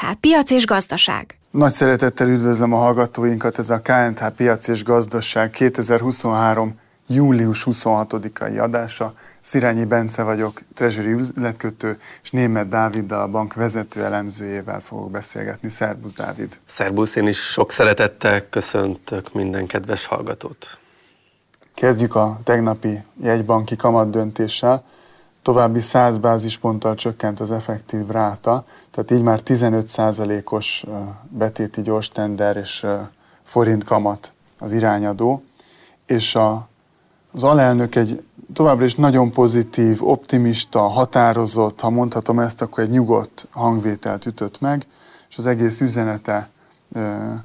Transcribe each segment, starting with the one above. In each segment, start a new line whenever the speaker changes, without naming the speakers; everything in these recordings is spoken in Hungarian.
KNTH Piac és Gazdaság.
Nagy szeretettel üdvözlöm a hallgatóinkat, ez a KNTH Piac és Gazdaság 2023. július 26-ai adása. Szirányi Bence vagyok, Treasury üzletkötő, és Német Dáviddal, a bank vezető elemzőjével fogok beszélgetni. Szerbusz Dávid!
Szerbusz, én is sok szeretettel köszöntök minden kedves hallgatót.
Kezdjük a tegnapi jegybanki kamat döntéssel további 100 bázisponttal csökkent az effektív ráta, tehát így már 15%-os betéti gyors tender és forint kamat az irányadó, és a, az alelnök egy továbbra is nagyon pozitív, optimista, határozott, ha mondhatom ezt, akkor egy nyugodt hangvételt ütött meg, és az egész üzenete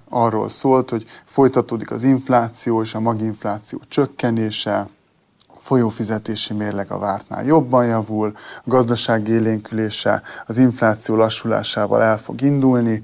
arról szólt, hogy folytatódik az infláció és a maginfláció csökkenése, folyófizetési mérleg a vártnál jobban javul, a gazdaság élénkülése az infláció lassulásával el fog indulni,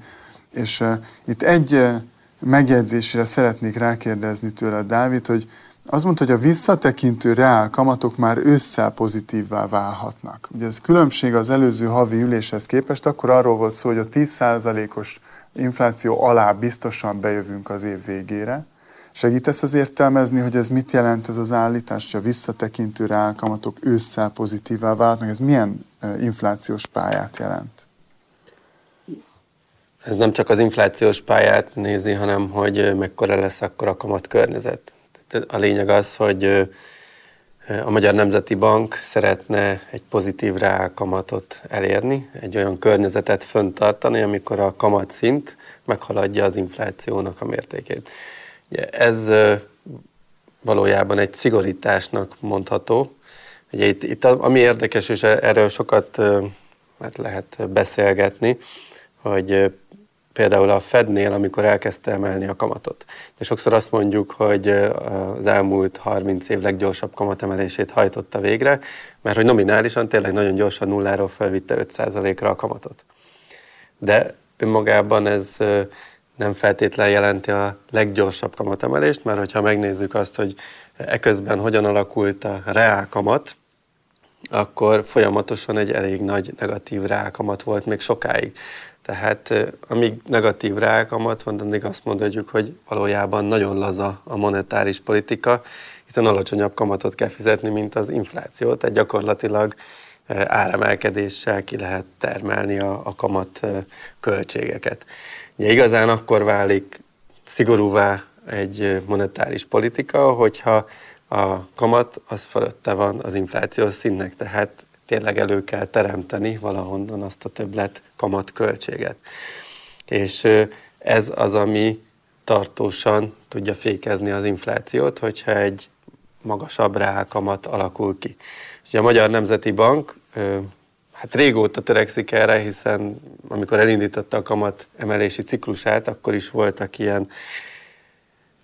és uh, itt egy uh, megjegyzésre szeretnék rákérdezni tőle, Dávid, hogy azt mondta, hogy a visszatekintő reál kamatok már ősszel pozitívvá válhatnak. Ugye ez különbség az előző havi üléshez képest, akkor arról volt szó, hogy a 10%-os infláció alá biztosan bejövünk az év végére, Segítesz az értelmezni, hogy ez mit jelent ez az állítás, hogy a visszatekintő reálkamatok ősszel pozitívá váltnak? Ez milyen inflációs pályát jelent?
Ez nem csak az inflációs pályát nézi, hanem hogy mekkora lesz akkor a kamat környezet. A lényeg az, hogy a Magyar Nemzeti Bank szeretne egy pozitív reálkamatot elérni, egy olyan környezetet föntartani, amikor a kamatszint meghaladja az inflációnak a mértékét. Ez valójában egy szigorításnak mondható. Ugye itt, itt ami érdekes, és erről sokat hát lehet beszélgetni, hogy például a Fednél, amikor elkezdte emelni a kamatot. De sokszor azt mondjuk, hogy az elmúlt 30 év leggyorsabb kamatemelését hajtotta végre, mert hogy nominálisan tényleg nagyon gyorsan nulláról felvitte 5%-ra a kamatot. De önmagában ez nem feltétlen jelenti a leggyorsabb kamatemelést, mert hogyha megnézzük azt, hogy eközben hogyan alakult a reál kamat, akkor folyamatosan egy elég nagy negatív reálkamat volt még sokáig. Tehát amíg negatív reálkamat van, addig azt mondhatjuk, hogy valójában nagyon laza a monetáris politika, hiszen alacsonyabb kamatot kell fizetni, mint az infláció. Tehát gyakorlatilag áremelkedéssel ki lehet termelni a, a kamat költségeket. Ugye igazán akkor válik szigorúvá egy monetáris politika, hogyha a kamat az fölötte van az inflációs színnek, tehát tényleg elő kell teremteni valahonnan azt a többlet kamat költséget. És ez az, ami tartósan tudja fékezni az inflációt, hogyha egy magasabb reálkamat alakul ki. És a Magyar Nemzeti Bank hát régóta törekszik erre, hiszen amikor elindította a kamat emelési ciklusát, akkor is voltak ilyen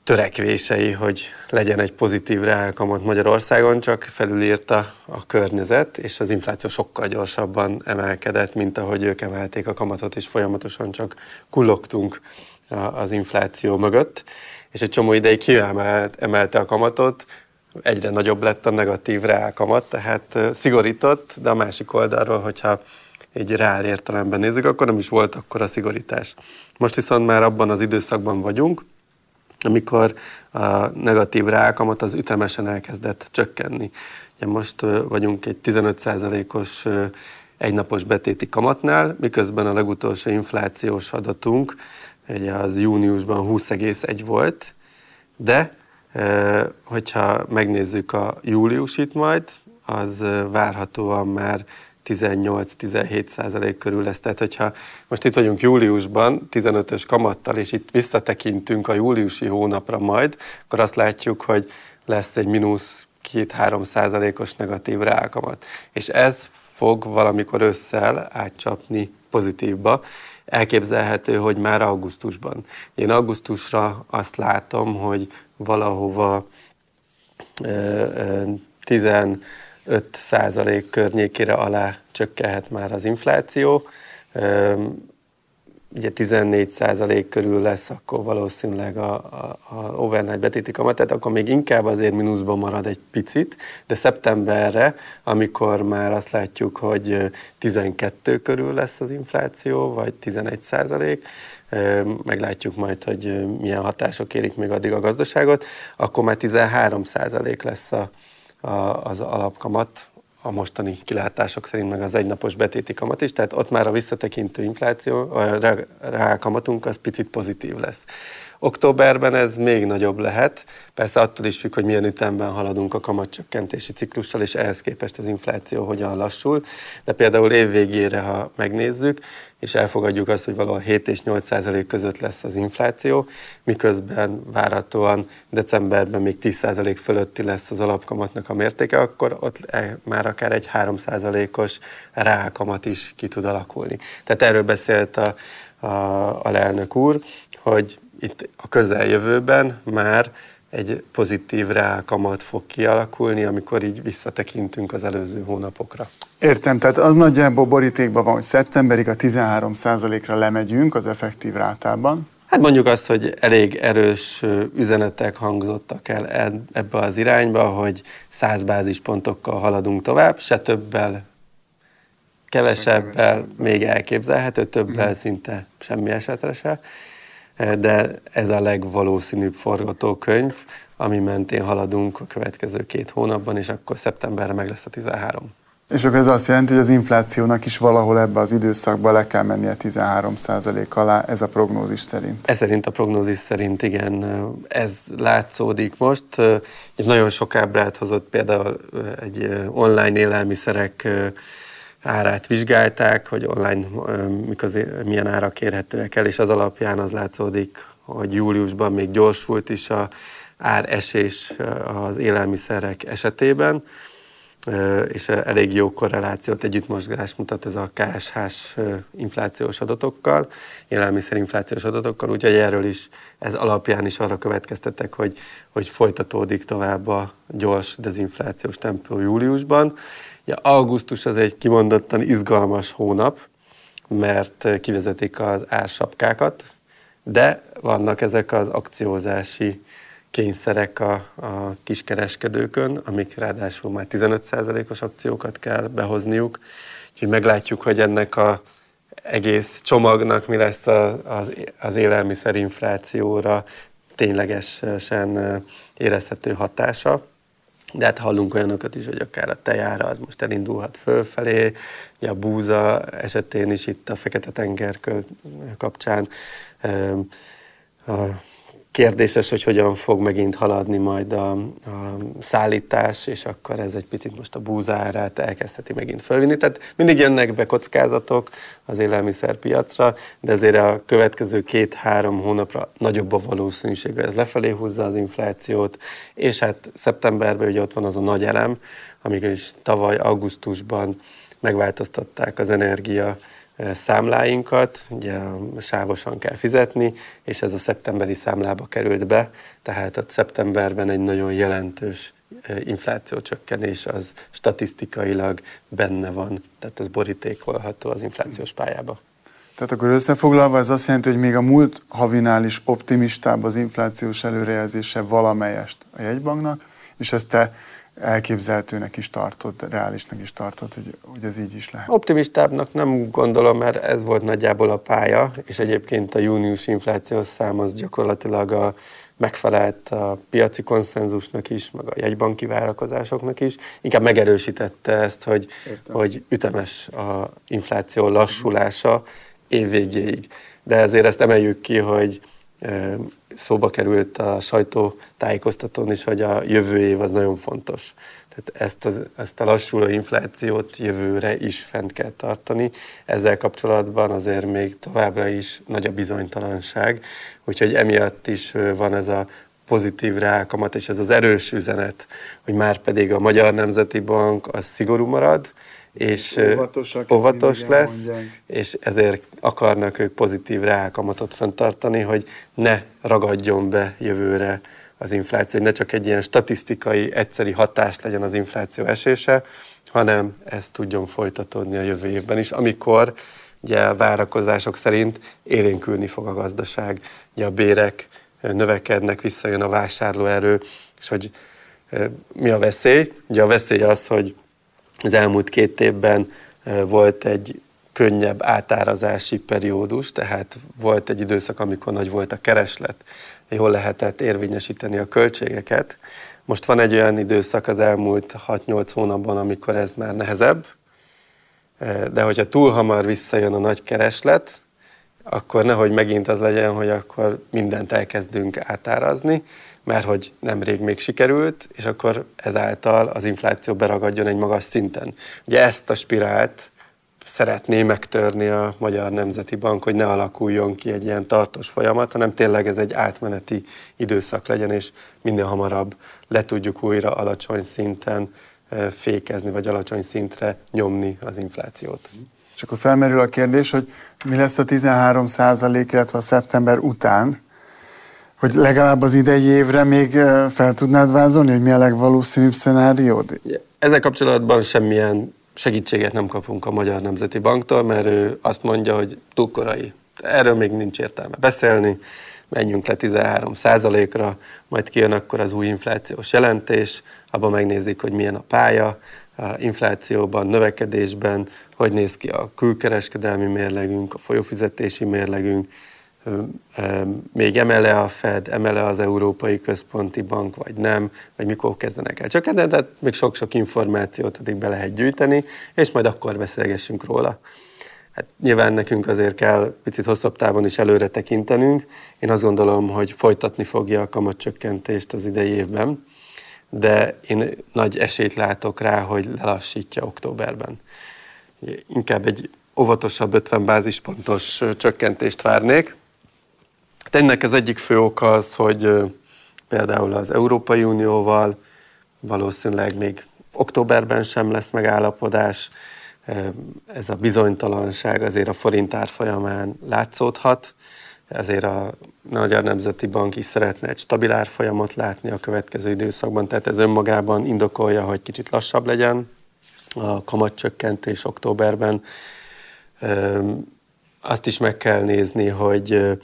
törekvései, hogy legyen egy pozitív reálkamat Magyarországon, csak felülírta a környezet, és az infláció sokkal gyorsabban emelkedett, mint ahogy ők emelték a kamatot, és folyamatosan csak kullogtunk az infláció mögött, és egy csomó ideig kiemelte a kamatot, egyre nagyobb lett a negatív reálkamat, tehát szigorított, de a másik oldalról, hogyha egy reál értelemben nézzük, akkor nem is volt akkor a szigorítás. Most viszont már abban az időszakban vagyunk, amikor a negatív reálkamat az ütemesen elkezdett csökkenni. Ugye most vagyunk egy 15%-os egynapos betéti kamatnál, miközben a legutolsó inflációs adatunk ugye az júniusban 20,1 volt, de Hogyha megnézzük a júliusit majd, az várhatóan már 18-17 százalék körül lesz. Tehát, hogyha most itt vagyunk júliusban, 15-ös kamattal, és itt visszatekintünk a júliusi hónapra majd, akkor azt látjuk, hogy lesz egy mínusz 2-3 százalékos negatív reálkamat. És ez fog valamikor ősszel átcsapni pozitívba. Elképzelhető, hogy már augusztusban. Én augusztusra azt látom, hogy valahova 15 százalék környékére alá csökkenhet már az infláció. Ugye 14 százalék körül lesz, akkor valószínűleg a, a, a overnight betéti kamat, akkor még inkább azért mínuszban marad egy picit, de szeptemberre, amikor már azt látjuk, hogy 12 körül lesz az infláció, vagy 11 százalék, meglátjuk majd, hogy milyen hatások érik még addig a gazdaságot, akkor már 13 százalék lesz a, a, az alapkamat, a mostani kilátások szerint meg az egynapos betéti kamat is, tehát ott már a visszatekintő infláció, a rákamatunk az picit pozitív lesz. Októberben ez még nagyobb lehet, persze attól is függ, hogy milyen ütemben haladunk a kamatcsökkentési ciklussal, és ehhez képest az infláció hogyan lassul, de például évvégére, ha megnézzük, és elfogadjuk azt, hogy valahol 7 és 8 százalék között lesz az infláció, miközben várhatóan decemberben még 10 százalék fölötti lesz az alapkamatnak a mértéke, akkor ott e, már akár egy 3 százalékos rákamat is ki tud alakulni. Tehát erről beszélt a, a, a lelnök úr, hogy itt a közeljövőben már egy pozitív rákamat fog kialakulni, amikor így visszatekintünk az előző hónapokra.
Értem, tehát az nagyjából borítékban van, hogy szeptemberig a 13%-ra lemegyünk az effektív rátában.
Hát mondjuk azt, hogy elég erős üzenetek hangzottak el ebbe az irányba, hogy 100 bázispontokkal haladunk tovább, se többel, kevesebbel még elképzelhető, többel mm. szinte semmi esetre se de ez a legvalószínűbb forgatókönyv, ami mentén haladunk a következő két hónapban, és akkor szeptemberre meg lesz a 13.
És akkor ez azt jelenti, hogy az inflációnak is valahol ebbe az időszakban le kell mennie 13% alá, ez a prognózis szerint.
Ez szerint a prognózis szerint, igen, ez látszódik most. Egy nagyon sok ábrát hozott például egy online élelmiszerek árát vizsgálták, hogy online milyen árak érhetőek el, és az alapján az látszódik, hogy júliusban még gyorsult is a áresés az élelmiszerek esetében, és elég jó korrelációt, együttmozgást mutat ez a KSH-s inflációs adatokkal, élelmiszerinflációs adatokkal, úgyhogy erről is, ez alapján is arra következtetek, hogy, hogy folytatódik tovább a gyors dezinflációs tempó júliusban, Ja, augusztus az egy kimondottan izgalmas hónap, mert kivezetik az ársapkákat, de vannak ezek az akciózási kényszerek a, a kiskereskedőkön, amik ráadásul már 15%-os akciókat kell behozniuk. Úgyhogy meglátjuk, hogy ennek a egész csomagnak mi lesz a, az, az élelmiszerinflációra ténylegesen érezhető hatása. De hát hallunk olyanokat is, hogy akár a tejára az most elindulhat fölfelé, ugye a búza esetén is itt a Fekete-tenger kapcsán a kérdéses, hogy hogyan fog megint haladni majd a, a szállítás, és akkor ez egy picit most a búzárát elkezdheti megint fölvinni. Tehát mindig jönnek be kockázatok az élelmiszerpiacra, de ezért a következő két-három hónapra nagyobb a valószínűség, hogy ez lefelé húzza az inflációt, és hát szeptemberben ugye ott van az a nagy elem, amikor is tavaly augusztusban megváltoztatták az energia számláinkat, ugye sávosan kell fizetni, és ez a szeptemberi számlába került be, tehát a szeptemberben egy nagyon jelentős inflációcsökkenés az statisztikailag benne van, tehát ez borítékolható az inflációs pályába.
Tehát akkor összefoglalva ez azt jelenti, hogy még a múlt havinál is optimistább az inflációs előrejelzése valamelyest a jegybanknak, és ezt te elképzelhetőnek is tartott, reálisnak is tartott, hogy, hogy ez így is lehet.
Optimistábbnak nem gondolom, mert ez volt nagyjából a pálya, és egyébként a június inflációs szám az gyakorlatilag a, megfelelt a piaci konszenzusnak is, meg a jegybanki várakozásoknak is. Inkább megerősítette ezt, hogy, hogy ütemes a infláció lassulása évvégéig. De ezért ezt emeljük ki, hogy szóba került a sajtótájékoztatón is, hogy a jövő év az nagyon fontos. Tehát ezt, az, ezt a lassuló inflációt jövőre is fent kell tartani. Ezzel kapcsolatban azért még továbbra is nagy a bizonytalanság, úgyhogy emiatt is van ez a pozitív rákamat, és ez az erős üzenet, hogy már pedig a Magyar Nemzeti Bank az szigorú marad, és Óvatosak, óvatos lesz, elmondják. és ezért akarnak ők pozitív reálkamatot fenntartani, hogy ne ragadjon be jövőre az infláció, hogy ne csak egy ilyen statisztikai, egyszeri hatás legyen az infláció esése, hanem ez tudjon folytatódni a jövő évben is, amikor ugye a várakozások szerint élénkülni fog a gazdaság, ugye a bérek növekednek, visszajön a vásárlóerő, és hogy mi a veszély? Ugye a veszély az, hogy az elmúlt két évben volt egy könnyebb átárazási periódus, tehát volt egy időszak, amikor nagy volt a kereslet, jól lehetett érvényesíteni a költségeket. Most van egy olyan időszak az elmúlt 6-8 hónapban, amikor ez már nehezebb, de hogyha túl hamar visszajön a nagy kereslet, akkor nehogy megint az legyen, hogy akkor mindent elkezdünk átárazni, mert hogy nemrég még sikerült, és akkor ezáltal az infláció beragadjon egy magas szinten. Ugye ezt a spirált szeretné megtörni a Magyar Nemzeti Bank, hogy ne alakuljon ki egy ilyen tartós folyamat, hanem tényleg ez egy átmeneti időszak legyen, és minél hamarabb le tudjuk újra alacsony szinten fékezni, vagy alacsony szintre nyomni az inflációt.
És akkor felmerül a kérdés, hogy mi lesz a 13 százalék, illetve a szeptember után, hogy legalább az idei évre még fel tudnád vázolni, hogy mi a legvalószínűbb szenáriód?
Ezzel kapcsolatban semmilyen segítséget nem kapunk a Magyar Nemzeti Banktól, mert ő azt mondja, hogy túl korai. Erről még nincs értelme beszélni, menjünk le 13 ra majd kijön akkor az új inflációs jelentés, abban megnézik, hogy milyen a pálya, inflációban, növekedésben, hogy néz ki a külkereskedelmi mérlegünk, a folyófizetési mérlegünk, még emele a Fed, emele az Európai Központi Bank, vagy nem, vagy mikor kezdenek el csökkenteni, tehát még sok-sok információt addig be lehet gyűjteni, és majd akkor beszélgessünk róla. Hát nyilván nekünk azért kell picit hosszabb távon is előre tekintenünk. Én azt gondolom, hogy folytatni fogja a kamatcsökkentést az idei évben, de én nagy esélyt látok rá, hogy lelassítja októberben. Inkább egy óvatosabb 50 bázispontos csökkentést várnék, Hát ennek az egyik fő oka az, hogy például az Európai Unióval valószínűleg még októberben sem lesz megállapodás, ez a bizonytalanság azért a forint árfolyamán látszódhat, ezért a Magyar Nemzeti Bank is szeretne egy stabil árfolyamot látni a következő időszakban, tehát ez önmagában indokolja, hogy kicsit lassabb legyen a kamatcsökkentés októberben. Azt is meg kell nézni, hogy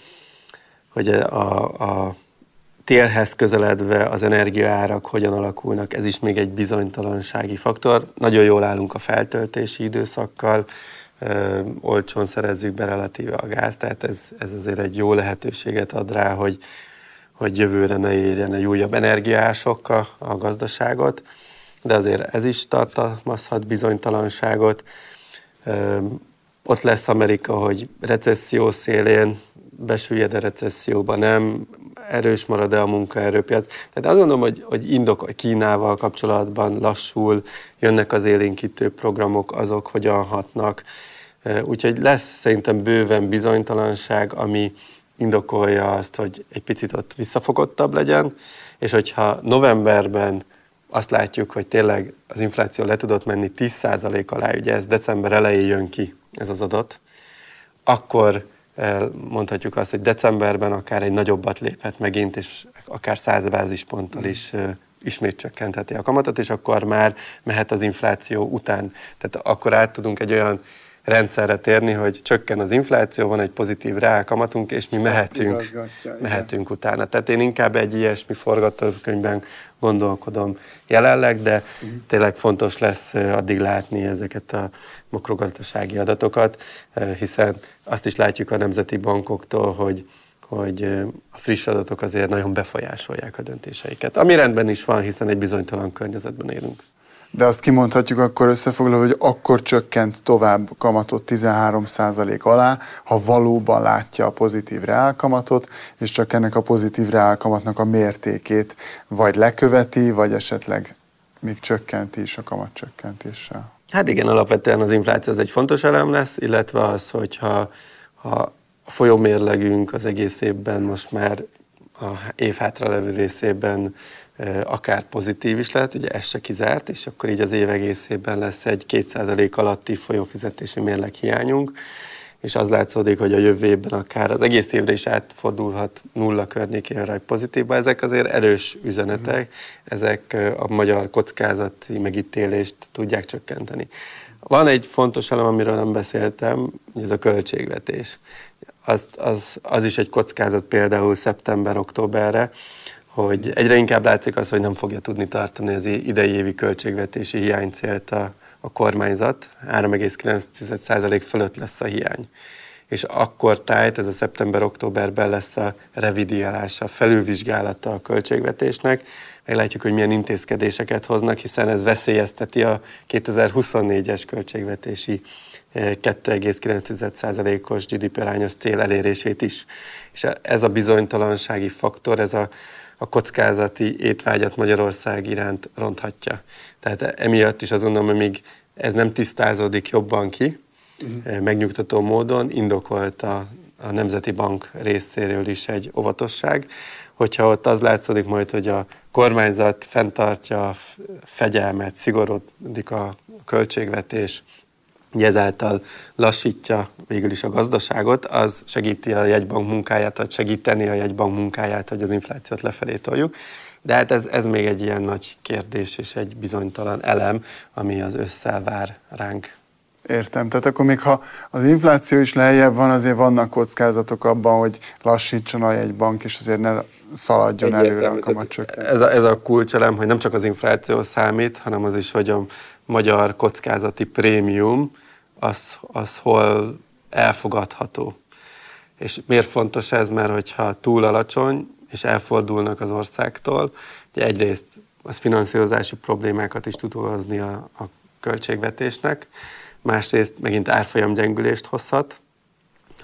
hogy a, a télhez közeledve az energiaárak hogyan alakulnak, ez is még egy bizonytalansági faktor. Nagyon jól állunk a feltöltési időszakkal, ö, olcsón szerezzük be relatíve a gáz, tehát ez, ez azért egy jó lehetőséget ad rá, hogy, hogy jövőre ne érjen egy újabb energiások a, a gazdaságot, de azért ez is tartalmazhat bizonytalanságot. Ö, ott lesz Amerika, hogy recesszió szélén besüllyed a recesszióba, nem erős marad-e a munkaerőpiac. Tehát azt gondolom, hogy, hogy indok a Kínával kapcsolatban lassul, jönnek az élénkítő programok, azok hogyan hatnak. Úgyhogy lesz szerintem bőven bizonytalanság, ami indokolja azt, hogy egy picit ott visszafogottabb legyen, és hogyha novemberben azt látjuk, hogy tényleg az infláció le tudott menni 10% alá, ugye ez december elején jön ki ez az adat, akkor mondhatjuk azt, hogy decemberben akár egy nagyobbat léphet megint, és akár 100 bázisponttal is ismét csökkentheti a kamatot, és akkor már mehet az infláció után. Tehát akkor át tudunk egy olyan rendszerre térni, hogy csökken az infláció, van egy pozitív reálkamatunk, és mi mehetünk, mehetünk utána. Tehát én inkább egy ilyesmi forgatókönyvben gondolkodom jelenleg, de uh-huh. tényleg fontos lesz addig látni ezeket a makrogazdasági adatokat, hiszen azt is látjuk a nemzeti bankoktól, hogy hogy a friss adatok azért nagyon befolyásolják a döntéseiket. Ami rendben is van, hiszen egy bizonytalan környezetben élünk.
De azt kimondhatjuk akkor összefoglalva, hogy akkor csökkent tovább kamatot 13% alá, ha valóban látja a pozitív reálkamatot, és csak ennek a pozitív reálkamatnak a mértékét vagy leköveti, vagy esetleg még csökkenti is a kamatcsökkentéssel.
Hát igen, alapvetően az infláció az egy fontos elem lesz, illetve az, hogyha ha a folyómérlegünk az egész évben most már a év hátra levő részében akár pozitív is lehet, ugye ez se kizárt, és akkor így az év egészében lesz egy 2% alatti folyófizetési mérleg hiányunk, és az látszódik, hogy a jövő évben akár az egész évre is átfordulhat nulla környékére egy pozitívba. Ezek azért erős üzenetek, ezek a magyar kockázati megítélést tudják csökkenteni. Van egy fontos elem, amiről nem beszéltem, ez a költségvetés. Az, az, az is egy kockázat például szeptember-októberre, hogy egyre inkább látszik az, hogy nem fogja tudni tartani az idei évi költségvetési hiánycélt a, a kormányzat. 3,9% fölött lesz a hiány. És akkor tájt, ez a szeptember-októberben lesz a revidiálása, felülvizsgálata a költségvetésnek, meglátjuk, hogy milyen intézkedéseket hoznak, hiszen ez veszélyezteti a 2024-es költségvetési 2,9%-os GDP arányos cél elérését is. És ez a bizonytalansági faktor, ez a, a kockázati étvágyat Magyarország iránt ronthatja. Tehát emiatt is azt gondolom, hogy még ez nem tisztázódik jobban ki, uh-huh. megnyugtató módon indokolt a, a Nemzeti Bank részéről is egy óvatosság, hogyha ott az látszódik majd, hogy a kormányzat fenntartja a fegyelmet, szigorodik a költségvetés, ezáltal lassítja végül is a gazdaságot, az segíti a jegybank munkáját, vagy segíteni a jegybank munkáját, hogy az inflációt lefelé toljuk. De hát ez, ez még egy ilyen nagy kérdés és egy bizonytalan elem, ami az összel vár ránk.
Értem. Tehát akkor még ha az infláció is lejjebb van, azért vannak kockázatok abban, hogy lassítson a jegybank, és azért ne szaladjon előre a kamatcsökkentés.
Ez a, ez a kulcselem, hogy nem csak az infláció számít, hanem az is, hogy a magyar kockázati prémium az, az hol elfogadható. És miért fontos ez? Mert hogyha túl alacsony, és elfordulnak az országtól, ugye egyrészt az finanszírozási problémákat is tud hozni a, a költségvetésnek, másrészt megint árfolyam gyengülést hozhat,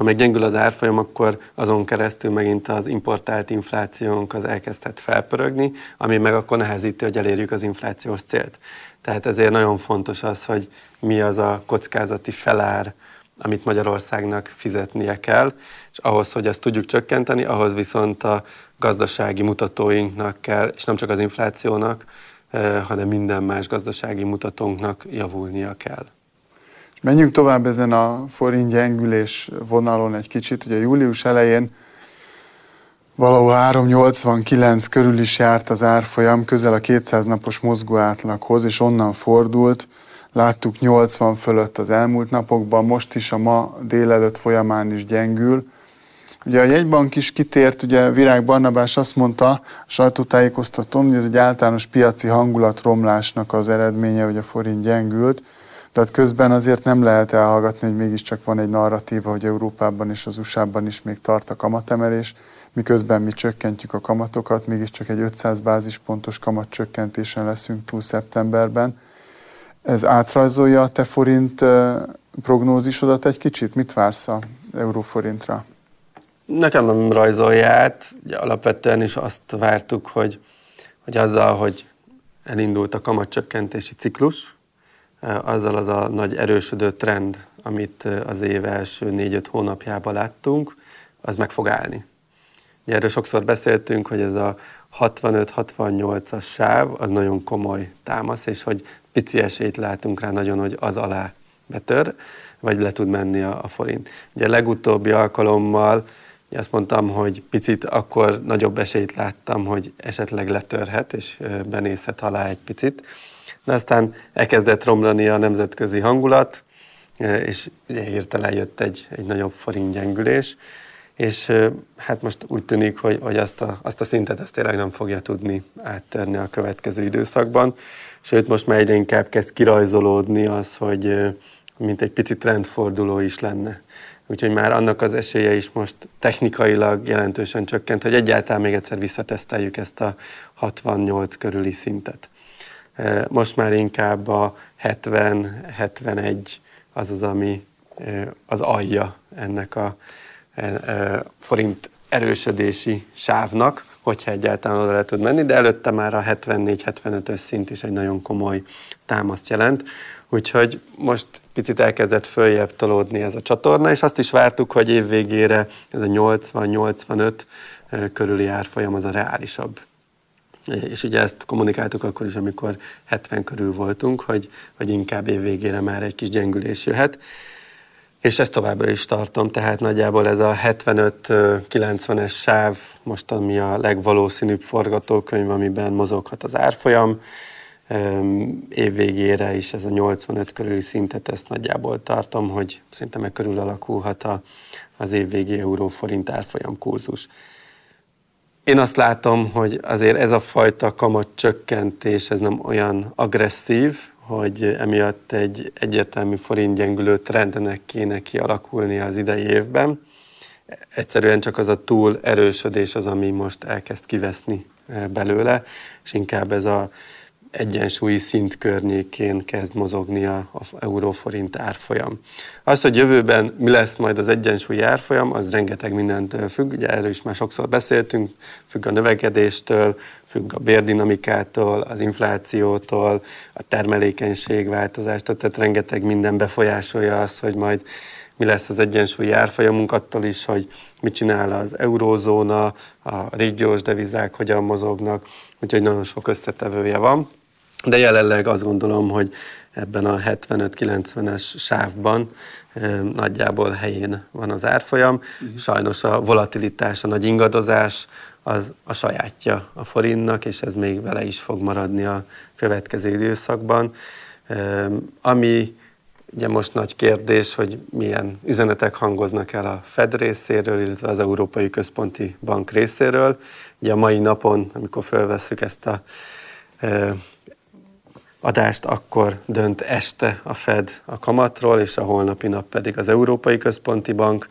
ha meg az árfolyam, akkor azon keresztül megint az importált inflációnk az elkezdhet felpörögni, ami meg akkor nehezíti, hogy elérjük az inflációs célt. Tehát ezért nagyon fontos az, hogy mi az a kockázati felár, amit Magyarországnak fizetnie kell, és ahhoz, hogy ezt tudjuk csökkenteni, ahhoz viszont a gazdasági mutatóinknak kell, és nem csak az inflációnak, eh, hanem minden más gazdasági mutatónknak javulnia kell.
Menjünk tovább ezen a forint gyengülés vonalon egy kicsit. Ugye július elején valahol 389 körül is járt az árfolyam, közel a 200 napos mozgó átlaghoz, és onnan fordult. Láttuk 80 fölött az elmúlt napokban, most is a ma délelőtt folyamán is gyengül. Ugye a jegybank is kitért, ugye Virág Barnabás azt mondta a sajtótájékoztatón, hogy ez egy általános piaci hangulatromlásnak az eredménye, hogy a forint gyengült. Tehát közben azért nem lehet elhallgatni, hogy mégiscsak van egy narratíva, hogy Európában és az USA-ban is még tart a kamatemelés, miközben mi csökkentjük a kamatokat, mégiscsak egy 500 bázispontos kamatcsökkentésen leszünk túl szeptemberben. Ez átrajzolja a te forint prognózisodat egy kicsit? Mit vársz a euróforintra?
Nekem nem rajzolja át. Ugye alapvetően is azt vártuk, hogy, hogy azzal, hogy elindult a kamatcsökkentési ciklus, azzal az a nagy erősödő trend, amit az év első négy-öt hónapjában láttunk, az meg fog állni. Ugye erről sokszor beszéltünk, hogy ez a 65-68-as sáv, az nagyon komoly támasz, és hogy pici esélyt látunk rá nagyon, hogy az alá betör, vagy le tud menni a, a forint. Ugye legutóbbi alkalommal azt mondtam, hogy picit akkor nagyobb esélyt láttam, hogy esetleg letörhet, és benézhet alá egy picit de aztán elkezdett romlani a nemzetközi hangulat, e, és ugye hirtelen jött egy, egy nagyobb forint gyengülés, és e, hát most úgy tűnik, hogy, hogy azt, a, azt a szintet ezt tényleg nem fogja tudni áttörni a következő időszakban, sőt most már egyre inkább kezd kirajzolódni az, hogy e, mint egy pici trendforduló is lenne. Úgyhogy már annak az esélye is most technikailag jelentősen csökkent, hogy egyáltalán még egyszer visszateszteljük ezt a 68 körüli szintet. Most már inkább a 70-71 az az, ami az alja ennek a forint erősödési sávnak, hogyha egyáltalán oda le tud menni, de előtte már a 74-75-ös szint is egy nagyon komoly támaszt jelent. Úgyhogy most picit elkezdett följebb tolódni ez a csatorna, és azt is vártuk, hogy évvégére ez a 80-85 körüli árfolyam az a reálisabb és ugye ezt kommunikáltuk akkor is, amikor 70 körül voltunk, hogy, hogy inkább év végére már egy kis gyengülés jöhet. És ezt továbbra is tartom, tehát nagyjából ez a 75-90-es sáv most ami a legvalószínűbb forgatókönyv, amiben mozoghat az árfolyam. év végére is ez a 85 körüli szintet, ezt nagyjából tartom, hogy szerintem meg körül alakulhat a, az év végi euró-forint árfolyam kurzus. Én azt látom, hogy azért ez a fajta kamat csökkentés, ez nem olyan agresszív, hogy emiatt egy egyértelmű forint gyengülő trendnek kéne kialakulni az idei évben. Egyszerűen csak az a túl erősödés az, ami most elkezd kiveszni eh, belőle, és inkább ez a egyensúlyi szint környékén kezd mozogni a, euróforint árfolyam. Az, hogy jövőben mi lesz majd az egyensúlyi árfolyam, az rengeteg mindentől függ, ugye erről is már sokszor beszéltünk, függ a növekedéstől, függ a bérdinamikától, az inflációtól, a termelékenység változástól, tehát rengeteg minden befolyásolja azt, hogy majd mi lesz az egyensúlyi árfolyamunk, attól is, hogy mit csinál az eurózóna, a régiós devizák hogyan mozognak, úgyhogy nagyon sok összetevője van de jelenleg azt gondolom, hogy ebben a 75-90-es sávban nagyjából helyén van az árfolyam. Mhm. Sajnos a volatilitás, a nagy ingadozás az a sajátja a forintnak, és ez még vele is fog maradni a következő időszakban. Ami ugye most nagy kérdés, hogy milyen üzenetek hangoznak el a Fed részéről, illetve az Európai Központi Bank részéről. Ugye a mai napon, amikor felvesszük ezt a adást, akkor dönt este a Fed a kamatról, és a holnapi nap pedig az Európai Központi Bank.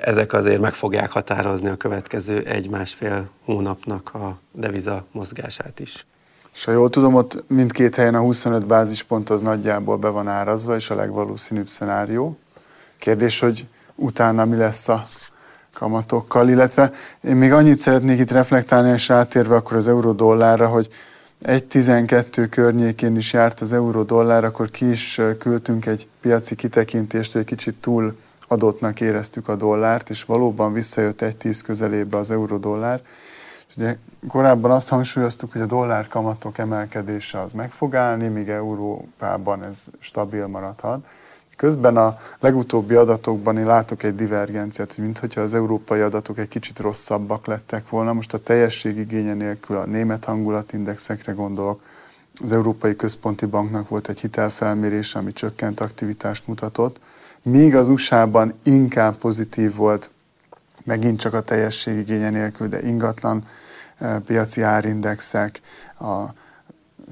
Ezek azért meg fogják határozni a következő egy-másfél hónapnak a deviza mozgását is.
És ha jól tudom, ott mindkét helyen a 25 bázispont az nagyjából be van árazva, és a legvalószínűbb szenárió. Kérdés, hogy utána mi lesz a kamatokkal, illetve én még annyit szeretnék itt reflektálni, és rátérve akkor az euró-dollárra, hogy 1.12 környékén is járt az euró-dollár, akkor ki is küldtünk egy piaci kitekintést, hogy egy kicsit túl adottnak éreztük a dollárt, és valóban visszajött 1.10 közelébe az euró-dollár. Ugye korábban azt hangsúlyoztuk, hogy a dollár kamatok emelkedése az meg fog állni, míg Európában ez stabil maradhat. Közben a legutóbbi adatokban én látok egy divergenciát, hogy mintha az európai adatok egy kicsit rosszabbak lettek volna. Most a teljesség igénye nélkül a német hangulatindexekre gondolok. Az Európai Központi Banknak volt egy hitelfelmérés, ami csökkent aktivitást mutatott. Míg az USA-ban inkább pozitív volt, megint csak a teljesség igénye nélkül, de ingatlan eh, piaci árindexek, a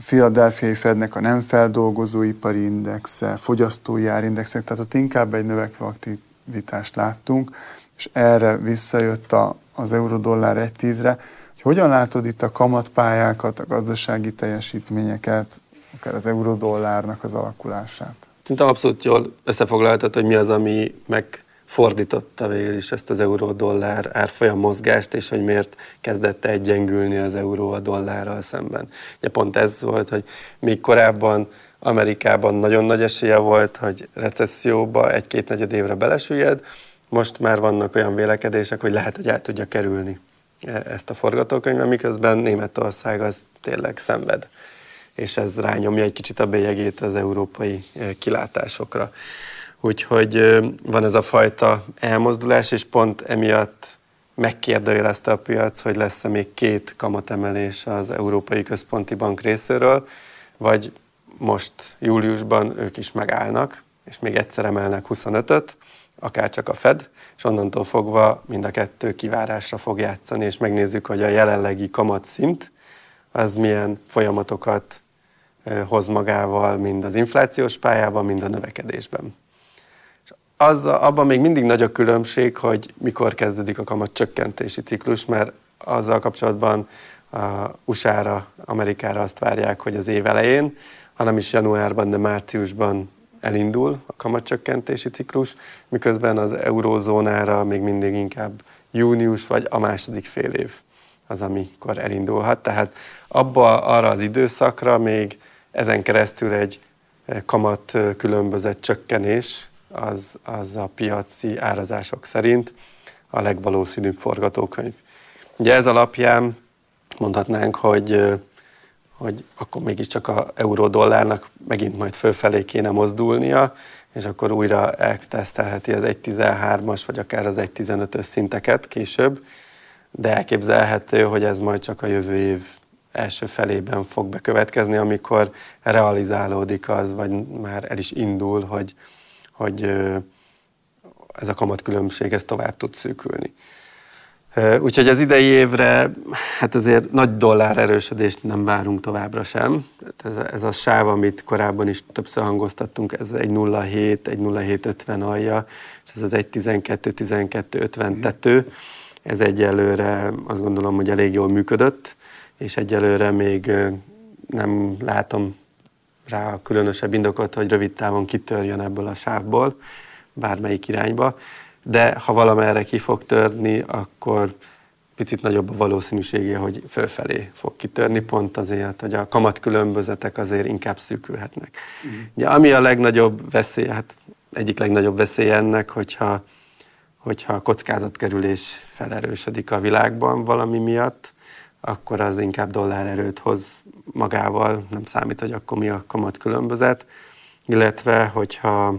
Philadelphia Fednek a nem feldolgozóipari indexe, fogyasztói árindexek, tehát ott inkább egy növekvő aktivitást láttunk, és erre visszajött a, az euró-dollár egy tízre. Hogy hogyan látod itt a kamatpályákat, a gazdasági teljesítményeket, akár az euró-dollárnak az alakulását?
Szerintem abszolút jól összefoglaltad, hogy mi az, ami meg fordította végül is ezt az euró-dollár árfolyam mozgást, és hogy miért kezdett egyengülni az euró a dollárral szemben. Ugye pont ez volt, hogy még korábban Amerikában nagyon nagy esélye volt, hogy recesszióba egy-két negyed évre belesüllyed, most már vannak olyan vélekedések, hogy lehet, hogy el tudja kerülni e- ezt a forgatókönyvet, miközben Németország az tényleg szenved, és ez rányomja egy kicsit a bélyegét az európai e, kilátásokra. Úgyhogy van ez a fajta elmozdulás, és pont emiatt megkérdőjelezte a piac, hogy lesz-e még két kamatemelés az Európai Központi Bank részéről, vagy most júliusban ők is megállnak, és még egyszer emelnek 25-öt, akár csak a Fed, és onnantól fogva mind a kettő kivárásra fog játszani, és megnézzük, hogy a jelenlegi kamatszint az milyen folyamatokat hoz magával, mind az inflációs pályában, mind a növekedésben az, abban még mindig nagy a különbség, hogy mikor kezdődik a kamat csökkentési ciklus, mert azzal kapcsolatban a USA-ra, Amerikára azt várják, hogy az év elején, hanem is januárban, de márciusban elindul a kamatcsökkentési ciklus, miközben az eurózónára még mindig inkább június vagy a második fél év az, amikor elindulhat. Tehát abba arra az időszakra még ezen keresztül egy kamat különbözet csökkenés az, az a piaci árazások szerint a legvalószínűbb forgatókönyv. Ugye ez alapján mondhatnánk, hogy, hogy akkor mégiscsak a euró-dollárnak megint majd fölfelé kéne mozdulnia, és akkor újra eltesztelheti az 1.13-as, vagy akár az 1.15-ös szinteket később, de elképzelhető, hogy ez majd csak a jövő év első felében fog bekövetkezni, amikor realizálódik az, vagy már el is indul, hogy, hogy ez a kamatkülönbség ez tovább tud szűkülni. Úgyhogy az idei évre hát azért nagy dollár erősödést nem várunk továbbra sem. Ez, ez a sáv, amit korábban is többször hangoztattunk, ez egy 0,7, egy 0,750 alja, és ez az egy 12-12-50 tető. Ez egyelőre azt gondolom, hogy elég jól működött, és egyelőre még nem látom rá a különösebb indokot, hogy rövid távon kitörjön ebből a sávból, bármelyik irányba de ha valamerre ki fog törni, akkor picit nagyobb a valószínűsége, hogy fölfelé fog kitörni, pont azért, hogy a kamatkülönbözetek azért inkább szűkülhetnek. Mm. Ugye, ami a legnagyobb veszély, hát egyik legnagyobb veszély ennek, hogyha, hogyha a kockázatkerülés felerősödik a világban valami miatt, akkor az inkább dollárerőt hoz magával, nem számít, hogy akkor mi a kamatkülönbözet, illetve hogyha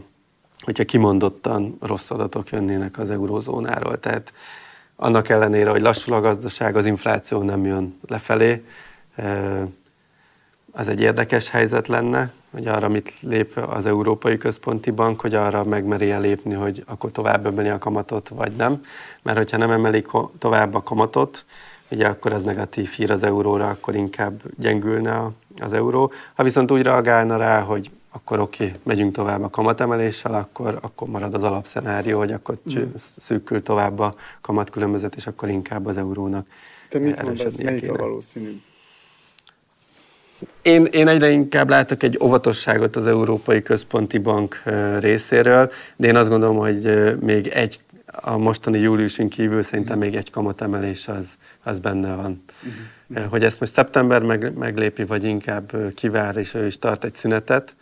hogyha kimondottan rossz adatok jönnének az eurózónáról. Tehát annak ellenére, hogy lassul a gazdaság, az infláció nem jön lefelé, az egy érdekes helyzet lenne, hogy arra mit lép az Európai Központi Bank, hogy arra megmeri lépni, hogy akkor tovább emeli a kamatot, vagy nem. Mert hogyha nem emelik tovább a kamatot, ugye akkor az negatív hír az euróra, akkor inkább gyengülne az euró. Ha viszont úgy reagálna rá, hogy akkor oké, okay, megyünk tovább a kamatemeléssel, akkor, akkor marad az alapszenárió, hogy akkor mm. szűkül tovább a kamatkülönbözet, és akkor inkább az eurónak
Te mit mondasz, melyik kéne. a valószínű?
Én, én egyre inkább látok egy óvatosságot az Európai Központi Bank részéről, de én azt gondolom, hogy még egy, a mostani júliusin kívül szerintem még egy kamatemelés az, az benne van. Uh-huh. Hogy ezt most szeptember meg, meglépi, vagy inkább kivár, és ő is tart egy szünetet,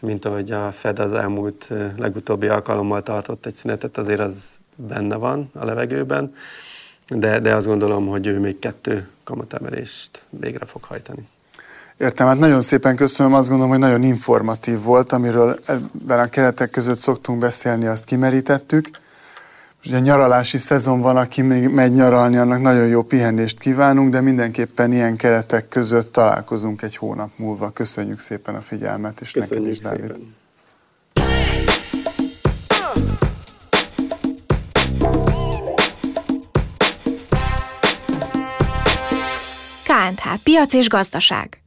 mint ahogy a Fed az elmúlt legutóbbi alkalommal tartott egy szünetet, azért az benne van a levegőben, de, de azt gondolom, hogy ő még kettő kamatemelést végre fog hajtani.
Értem, hát nagyon szépen köszönöm, azt gondolom, hogy nagyon informatív volt, amiről ebben a keretek között szoktunk beszélni, azt kimerítettük. Ugye a nyaralási szezon van, aki még megy nyaralni, annak nagyon jó pihenést kívánunk, de mindenképpen ilyen keretek között találkozunk egy hónap múlva. Köszönjük szépen a figyelmet, és
Köszönjük
neked is, Dávid.
Szépen.
KNH Piac és Gazdaság